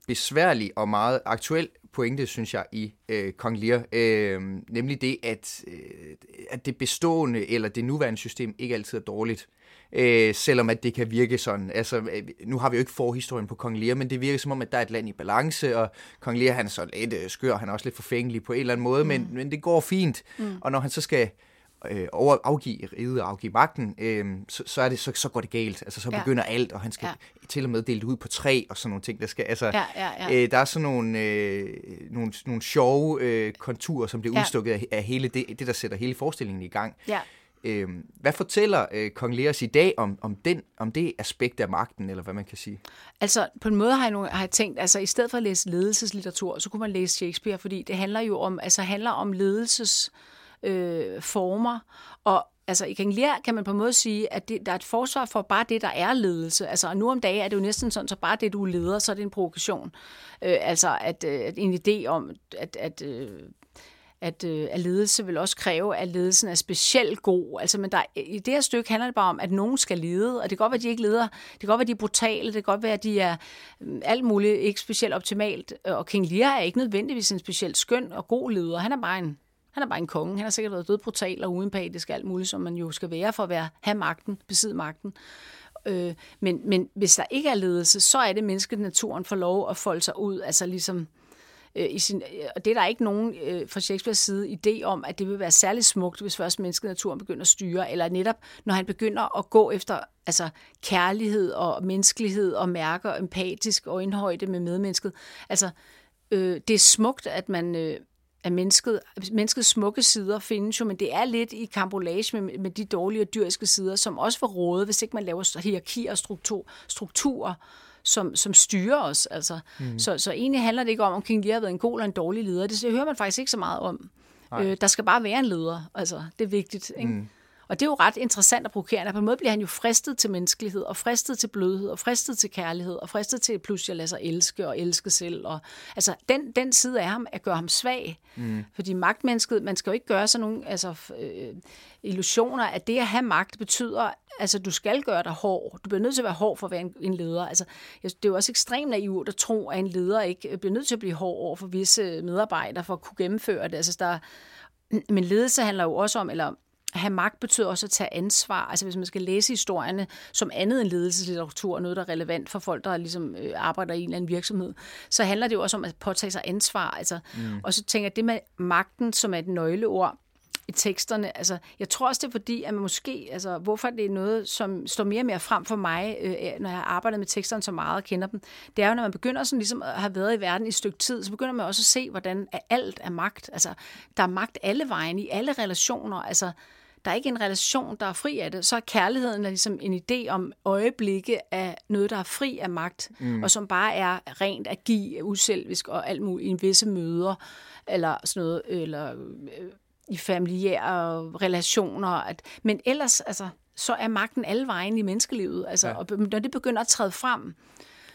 besværlig og meget aktuel pointe, synes jeg, i øh, Kong Lear. Øh, nemlig det, at, øh, at det bestående eller det nuværende system ikke altid er dårligt. Øh, selvom at det kan virke sådan. Altså, øh, nu har vi jo ikke forhistorien på Kong Lear, men det virker som om, at der er et land i balance, og Kong Lear, han er så lidt øh, skør, han er også lidt forfængelig på en eller anden måde, mm. men, men det går fint. Mm. Og når han så skal øh, over, afgive riget og afgive magten, øh, så, så, er det, så, så går det galt. Altså, så ja. begynder alt, og han skal ja. til og med dele det ud på tre og sådan nogle ting. Der, skal, altså, ja, ja, ja. Øh, der er sådan nogle, øh, nogle, nogle sjove øh, konturer, som bliver ja. udstukket af, af hele det, det, der sætter hele forestillingen i gang. Ja. Øh, hvad fortæller øh, Kong Lears i dag om, om, den, om det aspekt af magten, eller hvad man kan sige? Altså, på en måde har jeg, nu, har jeg tænkt, altså i stedet for at læse ledelseslitteratur, så kunne man læse Shakespeare, fordi det handler jo om, altså handler om ledelses øh, Øh, former. Og altså i King Lear kan man på en måde sige, at det, der er et forsvar for bare det, der er ledelse. Altså nu om dagen er det jo næsten sådan, så bare det, du leder, så er det en provokation. Øh, altså at, øh, at en idé om, at, at øh, at, øh, at ledelse vil også kræve, at ledelsen er specielt god. Altså, men der, i det her stykke handler det bare om, at nogen skal lede, og det kan godt være, at de ikke leder. Det kan godt være, at de er brutale. Det kan godt være, at de er øh, alt muligt ikke specielt optimalt. Og King Lear er ikke nødvendigvis en specielt skøn og god leder. Han er bare en han er bare en konge. Han har sikkert været død brutal og uempatisk alt muligt, som man jo skal være for at være, have magten, besidde magten. Øh, men, men hvis der ikke er ledelse, så er det mennesket naturen får lov at folde sig ud, altså ligesom øh, i sin, øh, og det er der ikke nogen øh, fra Shakespeares side idé om, at det vil være særlig smukt, hvis først mennesket naturen begynder at styre, eller netop når han begynder at gå efter altså kærlighed og menneskelighed og mærker empatisk og indhøjde med medmennesket. Altså, øh, det er smukt, at man, øh, af mennesket. Menneskets smukke sider findes jo, men det er lidt i kambolage med, med de dårlige og dyriske sider, som også får råde, hvis ikke man laver hierarkier og struktur, strukturer, som, som styrer os. Altså. Mm. Så, så egentlig handler det ikke om, om King Lear har været en god eller en dårlig leder. Det, det hører man faktisk ikke så meget om. Øh, der skal bare være en leder. Altså, det er vigtigt. Ikke? Mm. Og det er jo ret interessant og provokerende. På en måde bliver han jo fristet til menneskelighed, og fristet til blødhed, og fristet til kærlighed, og fristet til pludselig at lade sig elske og elske selv. Og, altså, den, den side af ham, at gøre ham svag. Mm. Fordi magtmennesket, man skal jo ikke gøre sådan nogle altså, øh, illusioner, at det at have magt betyder, altså du skal gøre dig hård. Du bliver nødt til at være hård for at være en, en leder. Altså, det er jo også ekstremt naivt at tro, at en leder ikke bliver nødt til at blive hård over for visse medarbejdere for at kunne gennemføre det. Altså, der, men ledelse handler jo også om, eller at have magt betyder også at tage ansvar. Altså hvis man skal læse historierne som andet end ledelseslitteratur, noget der er relevant for folk, der ligesom øh, arbejder i en eller anden virksomhed, så handler det jo også om at påtage sig ansvar. Altså, mm. Og så tænker jeg, det med magten, som er et nøgleord, i teksterne. Altså, jeg tror også, det er fordi, at man måske, altså, hvorfor det er noget, som står mere og mere frem for mig, øh, når jeg har arbejdet med teksterne så meget og kender dem, det er jo, når man begynder sådan ligesom at have været i verden i et stykke tid, så begynder man også at se, hvordan alt er magt. Altså, der er magt alle vejen i alle relationer. Altså, der er ikke en relation, der er fri af det. Så er kærligheden er ligesom en idé om øjeblikke af noget, der er fri af magt, mm. og som bare er rent at give uselvisk og alt muligt i en visse møder, eller sådan noget, eller øh, i familiære relationer. At, men ellers, altså, så er magten alle vejen i menneskelivet. Altså, ja. Og når det begynder at træde frem,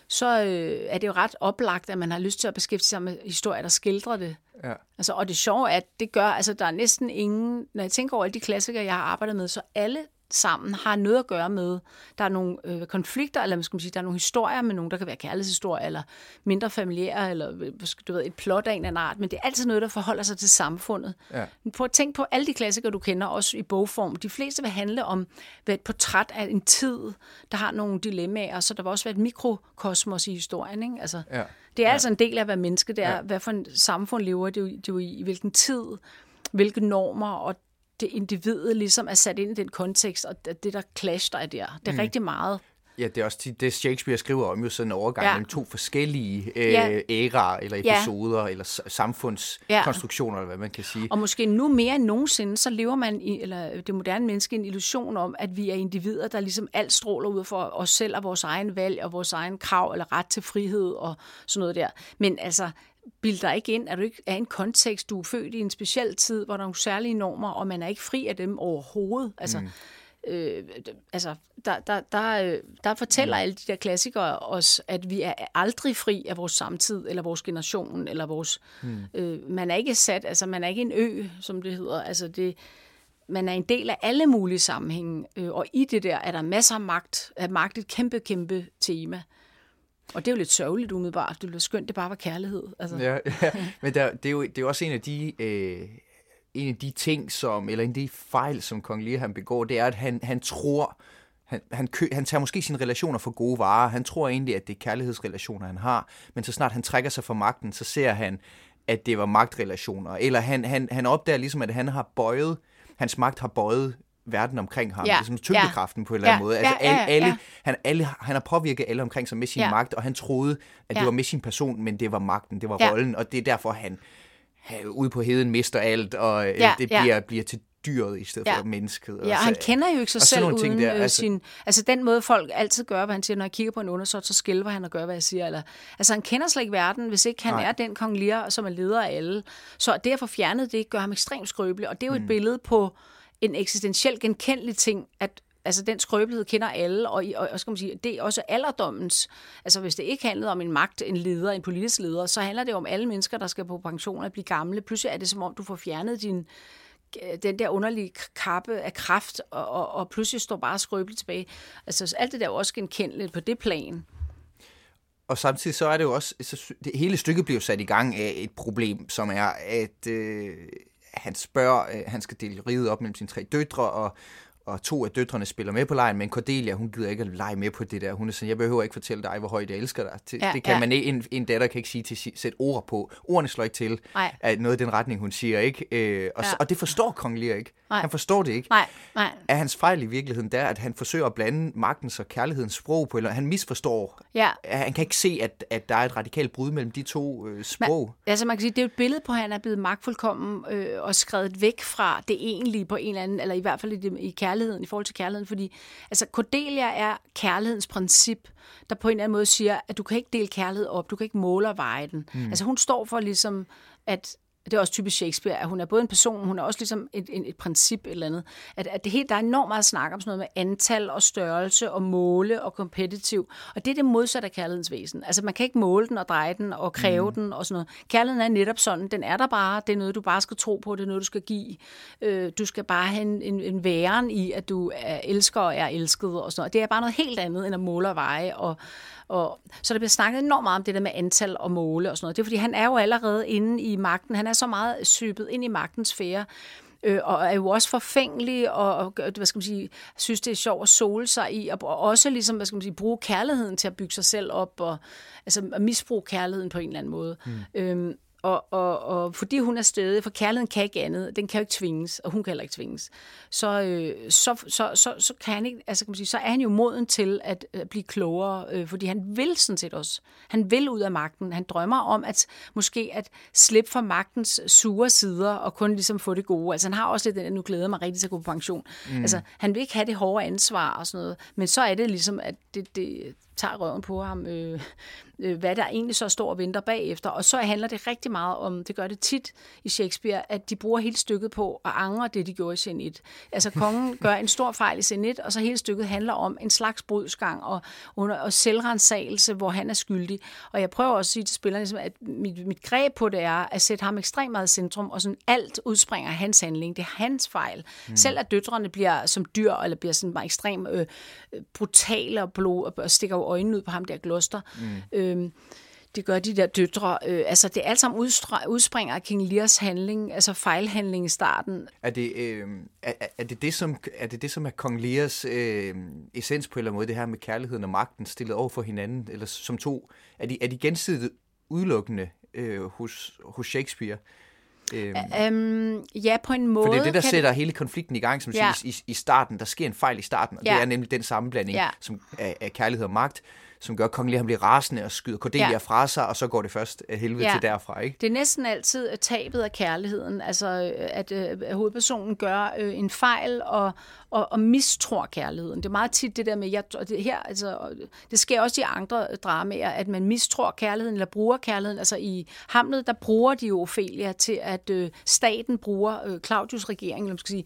så øh, er det jo ret oplagt, at man har lyst til at beskæftige sig med historier, der skildrer det. Ja. Altså, og det sjove er, at det gør, altså der er næsten ingen, når jeg tænker over alle de klassikere, jeg har arbejdet med, så alle sammen har noget at gøre med. Der er nogle øh, konflikter, eller skal man sige, der er nogle historier med nogen, der kan være kærlighedshistorier, eller mindre familiære, eller øh, du ved, et plot af en eller anden art, men det er altid noget, der forholder sig til samfundet. Ja. Prøv at tænke på alle de klassikere, du kender, også i bogform. De fleste vil handle om et portræt af en tid, der har nogle dilemmaer, så der vil også være et mikrokosmos i historien. Ikke? Altså, ja. Det er ja. altså en del af, hvad menneske det er. Ja. Hvad for en samfund lever det jo, i, i hvilken tid, hvilke normer, og det individet ligesom er sat ind i den kontekst, og det der clash, der er der. Det er mm. rigtig meget. Ja, det er også det, Shakespeare skriver om, jo sådan en overgang ja. mellem to forskellige øh, ja. æraer, eller episoder, ja. eller samfundskonstruktioner, ja. eller hvad man kan sige. Og måske nu mere end nogensinde, så lever man, i, eller det moderne menneske, en illusion om, at vi er individer, der ligesom alt stråler ud for os selv og vores egen valg, og vores egen krav, eller ret til frihed, og sådan noget der. Men altså, bild dig ikke ind, at du ikke er i en kontekst, du er født i en speciel tid, hvor der er nogle særlige normer, og man er ikke fri af dem overhovedet. Altså, mm. øh, altså, der, der, der, øh, der fortæller alle de der klassikere os, at vi er aldrig fri af vores samtid, eller vores generation, eller vores... Mm. Øh, man er ikke sat, altså man er ikke en ø, som det hedder. Altså det, man er en del af alle mulige sammenhænge, øh, og i det der er der masser af magt. Er magt et kæmpe, kæmpe tema. Og det er jo lidt sørgeligt umiddelbart. Det ville skønt, det bare var kærlighed. Altså. Ja, ja, men der, det, er jo, det er jo også en af de... Øh, en af de ting, som, eller en af de fejl, som Kong Lear han begår, det er, at han, han tror, han, han, kø, han tager måske sine relationer for gode varer. Han tror egentlig, at det er kærlighedsrelationer, han har. Men så snart han trækker sig fra magten, så ser han, at det var magtrelationer. Eller han, han, han opdager ligesom, at han har bøjet, hans magt har bøjet verden omkring ham. Ja. Ligesom tyngdekraften ja. på en eller anden ja. måde. Altså ja, ja, alle, ja. Han, alle, han har påvirket alle omkring sig med sin ja. magt, og han troede, at ja. det var med sin person, men det var magten, det var ja. rollen, og det er derfor, han ude på heden mister alt, og øh, ja, det bliver, ja. bliver til dyret i stedet ja. for mennesket. Ja, og han kender jo ikke sig selv uden ting der, altså, sin... Altså den måde, folk altid gør, hvad han siger, når jeg kigger på en undersøgt, så skælver han og gør, hvad jeg siger. Eller, altså han kender slet ikke verden, hvis ikke han nej. er den kong Lear, som er leder af alle. Så det få fjernet det, gør ham ekstremt skrøbelig, og det er jo mm. et billede på en eksistentiel genkendelig ting, at altså den skrøbelighed kender alle, og, og, og skal man sige, det er også alderdommens, altså hvis det ikke handlede om en magt, en leder, en politisk leder, så handler det om alle mennesker, der skal på pension og blive gamle. Pludselig er det som om, du får fjernet din, øh, den der underlige kappe af kraft, og, og, og pludselig står bare skrøbeligt tilbage. Altså alt det der er også genkendeligt på det plan. Og samtidig så er det jo også, så det hele stykket bliver sat i gang af et problem, som er, at øh, han spørger, øh, han skal dele riget op mellem sine tre døtre, og, og to af døtrene spiller med på lejen, men Cordelia, hun gider ikke at lege med på det der. Hun er sådan, jeg behøver ikke fortælle dig, hvor højt jeg elsker dig. Det, ja, det kan ja. man ikke, en, en datter kan ikke sige til sætte ord på. Ordene slår ikke til, Nej. at noget i den retning, hun siger, ikke? Øh, og, ja. og det forstår Kong Lear ikke. Nej. Han forstår det ikke. Nej. Nej. Er hans fejl i virkeligheden der, at han forsøger at blande magtens og kærlighedens sprog på, eller han misforstår. Ja. Han kan ikke se, at, at der er et radikalt brud mellem de to øh, sprog. Men, altså man kan sige, det er et billede på, at han er blevet magtfuldkommen øh, og skrevet væk fra det egentlige på en eller anden, eller i hvert fald i, i kærligheden, i forhold til kærligheden, fordi altså Cordelia er kærlighedens princip, der på en eller anden måde siger, at du kan ikke dele kærlighed op, du kan ikke måle og veje den. Mm. Altså hun står for ligesom, at det er også typisk Shakespeare, at hun er både en person, hun er også ligesom et, et, et princip eller andet. At, at det helt, der er enormt meget snak om sådan noget med antal og størrelse og måle og kompetitiv. Og det er det modsatte af kærlighedens væsen. Altså man kan ikke måle den og dreje den og kræve mm. den og sådan noget. Kærligheden er netop sådan, den er der bare, det er noget, du bare skal tro på, det er noget, du skal give. Øh, du skal bare have en, en, en væren i, at du er elsker og er elsket og sådan noget. Det er bare noget helt andet end at måle og veje og, og, så der bliver snakket enormt meget om det der med antal og måle og sådan noget. Det er fordi, han er jo allerede inde i magten. Han er så meget sybet ind i magtens sfære øh, og er jo også forfængelig, og, og hvad skal man sige, synes, det er sjovt at sole sig i, og, og også ligesom, hvad skal man sige, bruge kærligheden til at bygge sig selv op, og altså misbruge kærligheden på en eller anden måde. Mm. Øhm, og, og, og fordi hun er stedig, for kærligheden kan ikke andet, den kan jo ikke tvinges, og hun kan heller ikke tvinges, så, øh, så, så, så, så, kan han ikke, altså kan man sige, så er han jo moden til at, at blive klogere, øh, fordi han vil sådan set også. Han vil ud af magten. Han drømmer om at måske at slippe fra magtens sure sider og kun ligesom få det gode. Altså han har også lidt den, nu glæder mig rigtig til at gå på pension. Mm. Altså han vil ikke have det hårde ansvar og sådan noget, men så er det ligesom, at det, det tager røven på ham, øh, øh, hvad der egentlig så står og venter bagefter. Og så handler det rigtig meget om, det gør det tit i Shakespeare, at de bruger hele stykket på at angre det, de gjorde i scene 1. Altså kongen gør en stor fejl i scene 1, og så hele stykket handler om en slags brudsgang og, under, og selvrensagelse, hvor han er skyldig. Og jeg prøver også at sige til spillerne, ligesom, at mit, mit greb på det er at sætte ham ekstremt meget i centrum, og sådan alt udspringer hans handling. Det er hans fejl. Mm. Selv at døtrene bliver som dyr, eller bliver sådan bare ekstremt øh, brutale og, blod, og stikker øjnene ud på ham der gloster. Mm. Øhm, det gør de der døtre. Øh, altså, det er alt sammen udspringer af King Lears handling, altså fejlhandling i starten. Er det, øh, er, er, det, det, som, er det det, som er Kong Lears øh, essens på en eller anden måde, det her med kærligheden og magten stillet over for hinanden, eller som to, er de, er de gensidigt udelukkende øh, hos, hos Shakespeare? Øhm, um, ja, på en måde. For det er det, der sætter det... hele konflikten i gang, som ja. siger, i, i starten. Der sker en fejl i starten, og ja. det er nemlig den sammenblanding ja. som er, er kærlighed og magt, som gør, at Kong Lear bliver rasende og skyder Cordelia ja. fra sig, og så går det først af helvede ja. til derfra, ikke? Det er næsten altid tabet af kærligheden, altså at, at hovedpersonen gør en fejl og, og, og mistror kærligheden. Det er meget tit det der med, jeg, og det her, altså, det sker også i andre dramaer, at man mistror kærligheden, eller bruger kærligheden. Altså i Hamlet, der bruger de jo Ophelia til, at øh, staten bruger, øh, Claudius regering, eller man skal sige,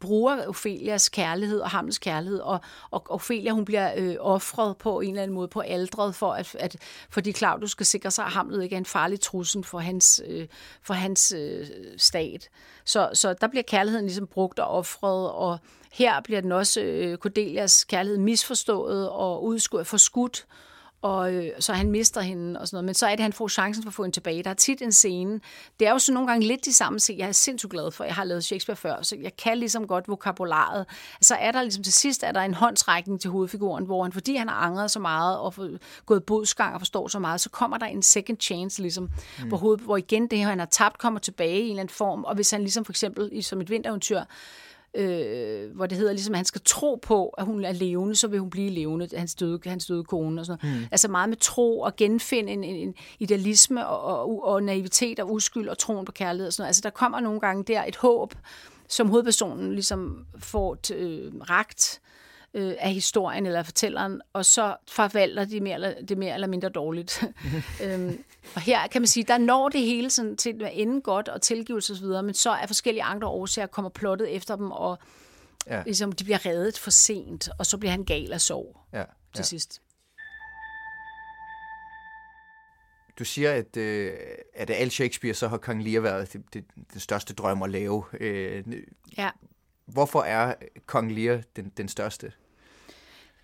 bruger Ophelias kærlighed og Hamlets kærlighed, og, og Ophelia, hun bliver øh, offret på en eller anden måde på aldret, for at, at, fordi Claudius skal sikre sig, at Hamlet ikke er en farlig trussel for hans, øh, for hans øh, stat. Så, så der bliver kærligheden ligesom brugt og offret, og her bliver den også øh, Cordelias kærlighed misforstået og udskudt, forskudt, og øh, så han mister hende og sådan noget. Men så er det, han får chancen for at få hende tilbage. Der er tit en scene. Det er jo så nogle gange lidt de samme scener. Jeg er sindssygt glad for, at jeg har lavet Shakespeare før, så jeg kan ligesom godt vokabularet. Så er der ligesom til sidst, er der en håndsrækning til hovedfiguren, hvor han, fordi han har angret så meget og gået bodsgang og forstår så meget, så kommer der en second chance, ligesom, mm. hvor, hoved, hvor igen det her, han har tabt, kommer tilbage i en eller anden form. Og hvis han ligesom for eksempel som et vintereventyr øh, hvor det hedder ligesom, at han skal tro på, at hun er levende, så vil hun blive levende, hans døde, hans døde kone og sådan noget. Mm. Altså meget med tro og genfinde en, en, en idealisme og, og, og naivitet og uskyld og troen på kærlighed og sådan noget. Altså der kommer nogle gange der et håb, som hovedpersonen ligesom får øh, ragt, øh, af historien eller fortælleren, og så forvalter de mere eller, det mere eller mindre dårligt. øhm, og her kan man sige, der når det hele sådan til at ende godt og tilgivelse osv., men så er forskellige andre årsager kommer plottet efter dem, og ja. ligesom, de bliver reddet for sent, og så bliver han gal af sorg ja. til ja. sidst. Du siger, at, øh, at alt Shakespeare, så har Kong Lear været det, det, det største drøm at lave. Øh, ja. Hvorfor er Kong Lear den, den største?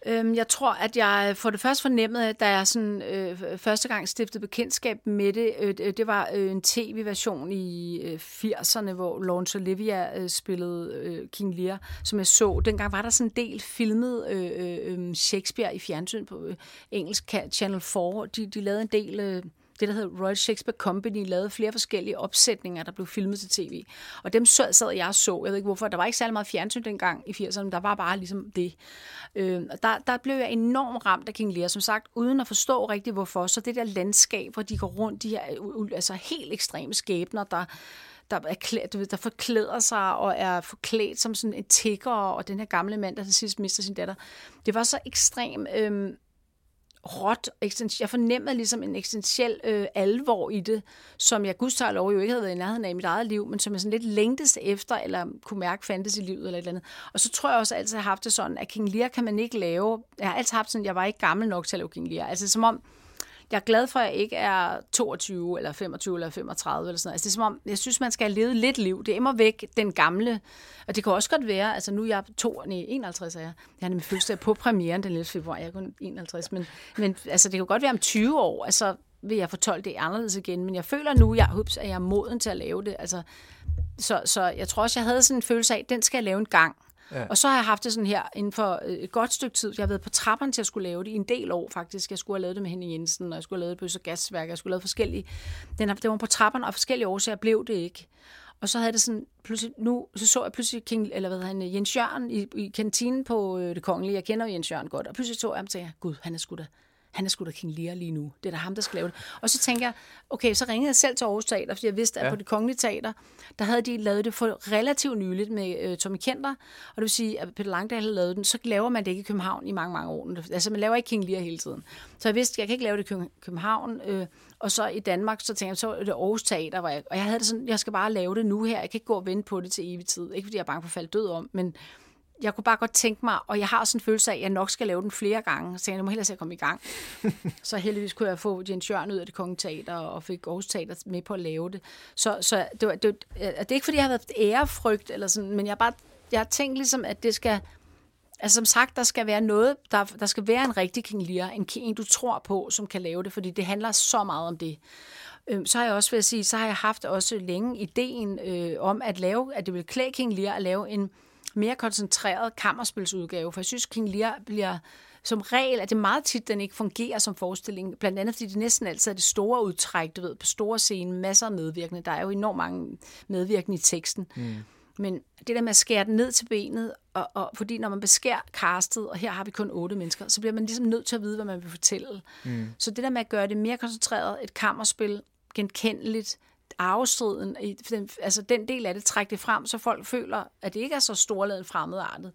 Øhm, jeg tror, at jeg for det første fornemmede, da jeg sådan, øh, første gang stiftede bekendtskab med det, øh, det var øh, en tv-version i øh, 80'erne, hvor Laurence Olivia øh, spillede øh, King Lear, som jeg så. Dengang var der sådan en del filmet øh, øh, øh Shakespeare i fjernsyn på øh, engelsk Channel 4. De, de lavede en del... Øh, det, der hedder Royal Shakespeare Company, lavede flere forskellige opsætninger, der blev filmet til tv. Og dem sad, sad jeg og så. Jeg ved ikke hvorfor. Der var ikke særlig meget fjernsyn dengang i 80'erne. Der var bare ligesom det. Øh, der, der blev jeg enormt ramt af King Lear, som sagt, uden at forstå rigtig hvorfor. Så det der landskab, hvor de går rundt, de her altså helt ekstreme skæbner, der der, er klædt, du ved, der forklæder sig og er forklædt som sådan en tigger, og den her gamle mand, der til sidst mister sin datter. Det var så ekstremt øh, råt. Jeg fornemmede ligesom en eksistentiel øh, alvor i det, som jeg gudstår over jo ikke havde været i nærheden af i mit eget liv, men som jeg sådan lidt længtes efter, eller kunne mærke fandtes i livet eller et eller andet. Og så tror jeg også altid, at jeg har haft det sådan, at King Lear kan man ikke lave. Jeg har altid haft sådan, at jeg var ikke gammel nok til at lave King Lear. Altså som om, jeg er glad for, at jeg ikke er 22 eller 25 eller 35 eller sådan noget. Altså, det er som om, jeg synes, man skal have levet lidt liv. Det er immer væk den gamle. Og det kan også godt være, altså nu er jeg to, nej, 51 er jeg. Jeg har nemlig fødselsdag på premieren den 11. februar. Jeg er kun 51. Men, men altså, det kan godt være om 20 år. Altså, vil jeg fortolke det anderledes igen. Men jeg føler nu, jeg, ups, at jeg er moden til at lave det. Altså, så, så jeg tror også, jeg havde sådan en følelse af, at den skal jeg lave en gang. Ja. Og så har jeg haft det sådan her inden for øh, et godt stykke tid. Jeg har været på trapperne til at skulle lave det i en del år faktisk. Jeg skulle have lavet det med Henning Jensen, og jeg skulle have lavet det på Gasværk, jeg skulle have lavet forskellige. Den, det var på trapperne, og forskellige årsager blev det ikke. Og så havde det sådan, pludselig, nu så, så jeg pludselig King, eller hvad han, Jens Jørgen i, i kantinen på øh, det kongelige. Jeg kender jo Jens Jørgen godt. Og pludselig så jeg ham til, gud, han er sgu da, han er sgu da King Lear lige nu. Det er da ham, der skal lave det. Og så tænker jeg, okay, så ringede jeg selv til Aarhus Teater, fordi jeg vidste, at ja. på det kongelige teater, der havde de lavet det for relativt nyligt med øh, Tommy Kenter, og det vil sige, at Peter Langdal havde lavet den, så laver man det ikke i København i mange, mange år. Altså, man laver ikke King Lear hele tiden. Så jeg vidste, at jeg kan ikke lave det i København, øh, og så i Danmark, så tænkte jeg, så er det Aarhus Teater, hvor jeg, og jeg havde det sådan, jeg skal bare lave det nu her, jeg kan ikke gå og vente på det til evig tid. Ikke fordi jeg er bange for at falde død om, men jeg kunne bare godt tænke mig, og jeg har også en følelse af, at jeg nok skal lave den flere gange. Så jeg må hellere se at komme i gang. så heldigvis kunne jeg få Jens Jørgen ud af det kongelige teater, og fik Aarhus Teater med på at lave det. Så, så det, var, det, det er ikke, fordi jeg har været ærefrygt, eller sådan, men jeg har bare jeg har tænkt ligesom, at det skal... Altså som sagt, der skal være noget, der, der skal være en rigtig King Lear, en, en du tror på, som kan lave det, fordi det handler så meget om det. Øhm, så har jeg også ved at sige, så har jeg haft også længe ideen øh, om at lave, at det vil klæde King Lear at lave en, mere koncentreret kammerspilsudgave, for jeg synes, King Lear bliver som regel, at det meget tit, den ikke fungerer som forestilling, blandt andet fordi det næsten altid er det store udtræk, du ved, på store scene, masser af medvirkende. Der er jo enormt mange medvirkende i teksten. Mm. Men det der med at skære den ned til benet, og, og fordi når man beskærer castet, og her har vi kun otte mennesker, så bliver man ligesom nødt til at vide, hvad man vil fortælle. Mm. Så det der med at gøre det mere koncentreret, et kammerspil, genkendeligt, arvestriden, den, altså den del af det, trække det frem, så folk føler, at det ikke er så storladen fremmedartet.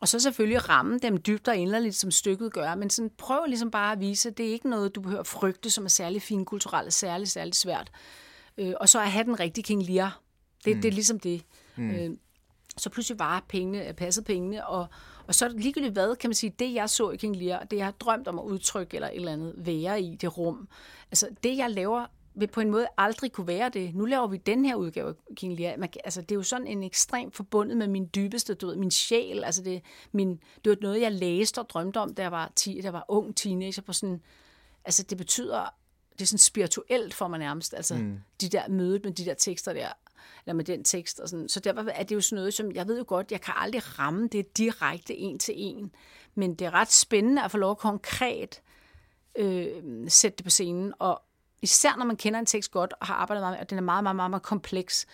Og så selvfølgelig ramme dem dybt og inderligt, som stykket gør, men sådan prøv ligesom bare at vise, at det er ikke noget, du behøver at frygte, som er særlig finkulturelt, særlig, særlig svært. Øh, og så at have den rigtige King Lear. Det, mm. det er ligesom det. Mm. Øh, så pludselig var pengene, passede pengene, og, og så ligegyldigt hvad, kan man sige, det jeg så i King Lear, det jeg har drømt om at udtrykke, eller et eller andet være i det rum, altså det jeg laver, vil på en måde aldrig kunne være det. Nu laver vi den her udgave af King Lear. Man, altså, det er jo sådan en ekstremt forbundet med min dybeste, du ved, min sjæl. Altså, det, min, det var noget, jeg læste og drømte om, da jeg var, 10, da jeg var ung teenager. På sådan, altså, det betyder, det er sådan spirituelt for mig nærmest. Altså, mm. de der mødet med de der tekster der eller med den tekst. Og sådan. Så derfor er det jo sådan noget, som jeg ved jo godt, jeg kan aldrig ramme det direkte en til en. Men det er ret spændende at få lov at konkret øh, sætte det på scenen. Og især når man kender en tekst godt og har arbejdet meget med, og den er meget, meget, meget, meget kompleks,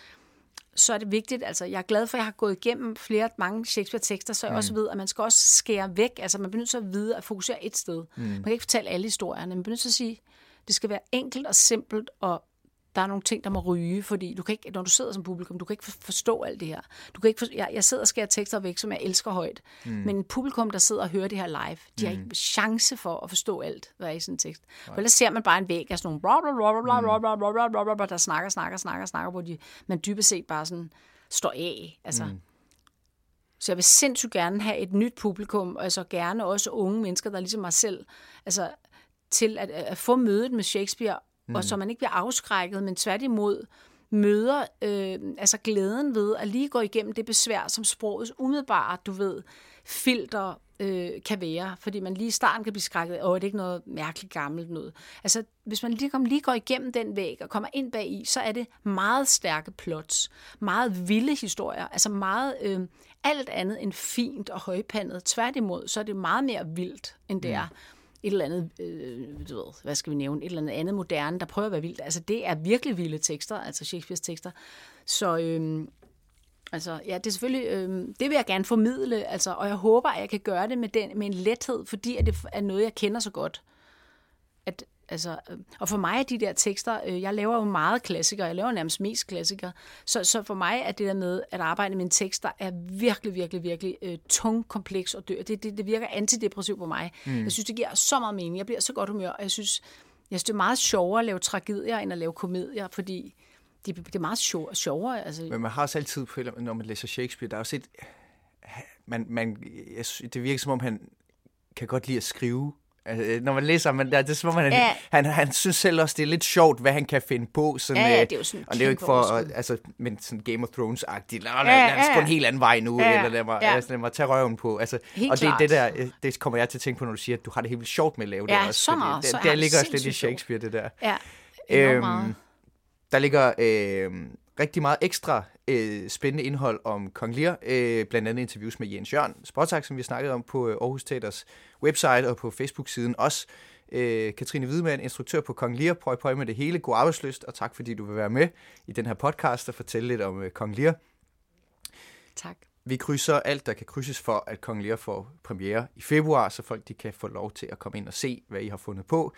så er det vigtigt, altså jeg er glad for, at jeg har gået igennem flere, mange Shakespeare-tekster, så jeg mm. også ved, at man skal også skære væk, altså man bliver nødt til at vide at fokusere et sted. Mm. Man kan ikke fortælle alle historierne, man bliver nødt til at sige, det skal være enkelt og simpelt og der er nogle ting, der må ryge, fordi du kan ikke, når du sidder som publikum, du kan ikke forstå alt det her. Du kan ikke for, jeg, jeg sidder og skærer tekster væk, som jeg elsker højt, mm. men publikum, der sidder og hører det her live, de mm. har ikke chance for at forstå alt, hvad er i sådan en tekst. Nej. For ellers ser man bare en væg af sådan nogle, der snakker, snakker, snakker, snakker, hvor de, man dybest set bare sådan står af. Altså, mm. Så jeg vil sindssygt gerne have et nyt publikum, og altså gerne også unge mennesker, der ligesom mig selv, altså til at, at få mødet med Shakespeare mm. og så man ikke bliver afskrækket, men tværtimod møder øh, altså glæden ved at lige gå igennem det besvær, som sprogets umiddelbare, du ved, filter øh, kan være, fordi man lige i starten kan blive skrækket, og det er ikke noget mærkeligt gammelt noget. Altså, hvis man lige, lige går igennem den væg og kommer ind bag i, så er det meget stærke plots, meget vilde historier, altså meget øh, alt andet end fint og højpandet. Tværtimod, så er det meget mere vildt, end det mm. er et eller andet, øh, du ved, hvad skal vi nævne, et eller andet andet moderne, der prøver at være vildt. Altså, det er virkelig vilde tekster, altså Shakespeare's tekster. Så, øh, altså, ja, det er selvfølgelig, øh, det vil jeg gerne formidle, altså, og jeg håber, at jeg kan gøre det med, den, med en lethed, fordi at det er noget, jeg kender så godt. Øh, Altså, øh, og for mig er de der tekster, øh, jeg laver jo meget klassikere, jeg laver nærmest mest klassikere, så, så for mig er det der med at arbejde med en tekst, der er virkelig, virkelig, virkelig øh, tung, kompleks og dør. Det, det, det virker antidepressivt på mig. Mm. Jeg synes, det giver så meget mening. Jeg bliver så godt humør, og jeg synes, jeg synes, det er meget sjovere at lave tragedier, end at lave komedier, fordi det, det er meget sjov, sjovere. Altså. Men man har også altid, når man læser Shakespeare, der er også et... Man, man, jeg, det virker som om, han kan godt lide at skrive Altså, når man læser, men der, det er som om, han, ja. han, han synes selv også, det er lidt sjovt, hvad han kan finde på. Sådan, ja, ja, det er jo sådan og det er jo ikke for, at, altså, men sådan Game of Thrones-agtigt. Lad, lad, lad, lad, en helt anden vej nu, ja, eller lad mig, ja. altså, lad mig tage røven på. Altså, helt og det er det der, øh, det kommer jeg til at tænke på, når du siger, at du har det helt vildt sjovt med at lave ja, det også. Så meget, det, så der ligger også lidt i Shakespeare, det der. Ja, øhm. Der ligger øh, rigtig meget ekstra øh, spændende indhold om Kong Lear, øh, blandt andet interviews med Jens Jørn Sportak, som vi snakkede om på øh, Aarhus Teaters website og på Facebook-siden også. Øh, Katrine Hvidemann, instruktør på Kong Lear, prøv prøv med det hele. God arbejdsløst, og tak fordi du vil være med i den her podcast og fortælle lidt om øh, Kong Lear. Tak. Vi krydser alt, der kan krydses for, at Kong Lear får premiere i februar, så folk de kan få lov til at komme ind og se, hvad I har fundet på.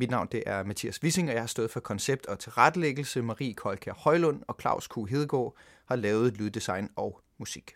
Mit navn det er Mathias Wissing, og jeg har stået for koncept og tilrettelæggelse. Marie Kolkær Højlund og Claus Q. Hedegaard har lavet lyddesign og musik.